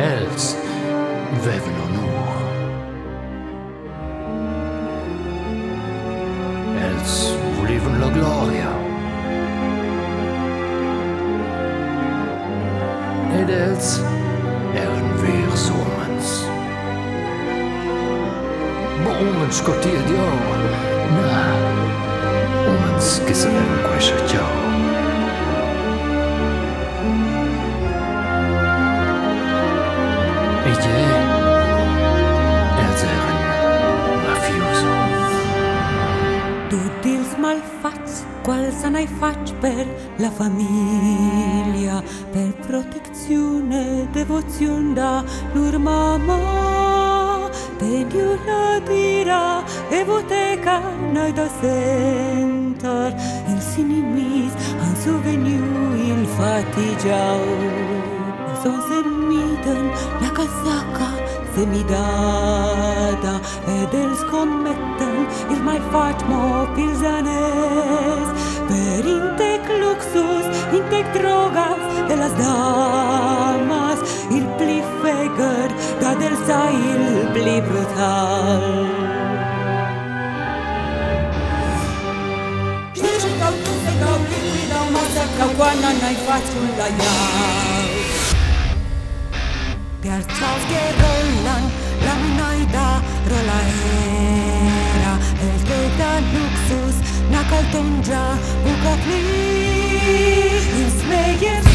els else, Vevelonor. Else, Riven la Gloria. And els ehren wir Somens. Bo omens cortier di oro, na, omens gesellenquische qual se n'hai fac per la famiglia, per protezione, devozion da lur mamma. Tegi una dira e vote canai da sentar, il sinimis han su veniu il fatigiaus. Son semiten la casaca semidada ed els commetten il mai fat mo pilzanes per intec luxus, intec drogas de las damas. Il pli feger da del sa il pli brutal. Dici cau tu se cau liquida masa cau guana n'hai fatto la iau Piarzazge rollan, laminaida rolaera Elketa luksus, nakaltonja bukakli Insmeyer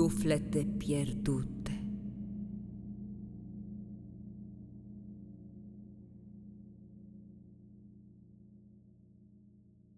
Suflete pierdut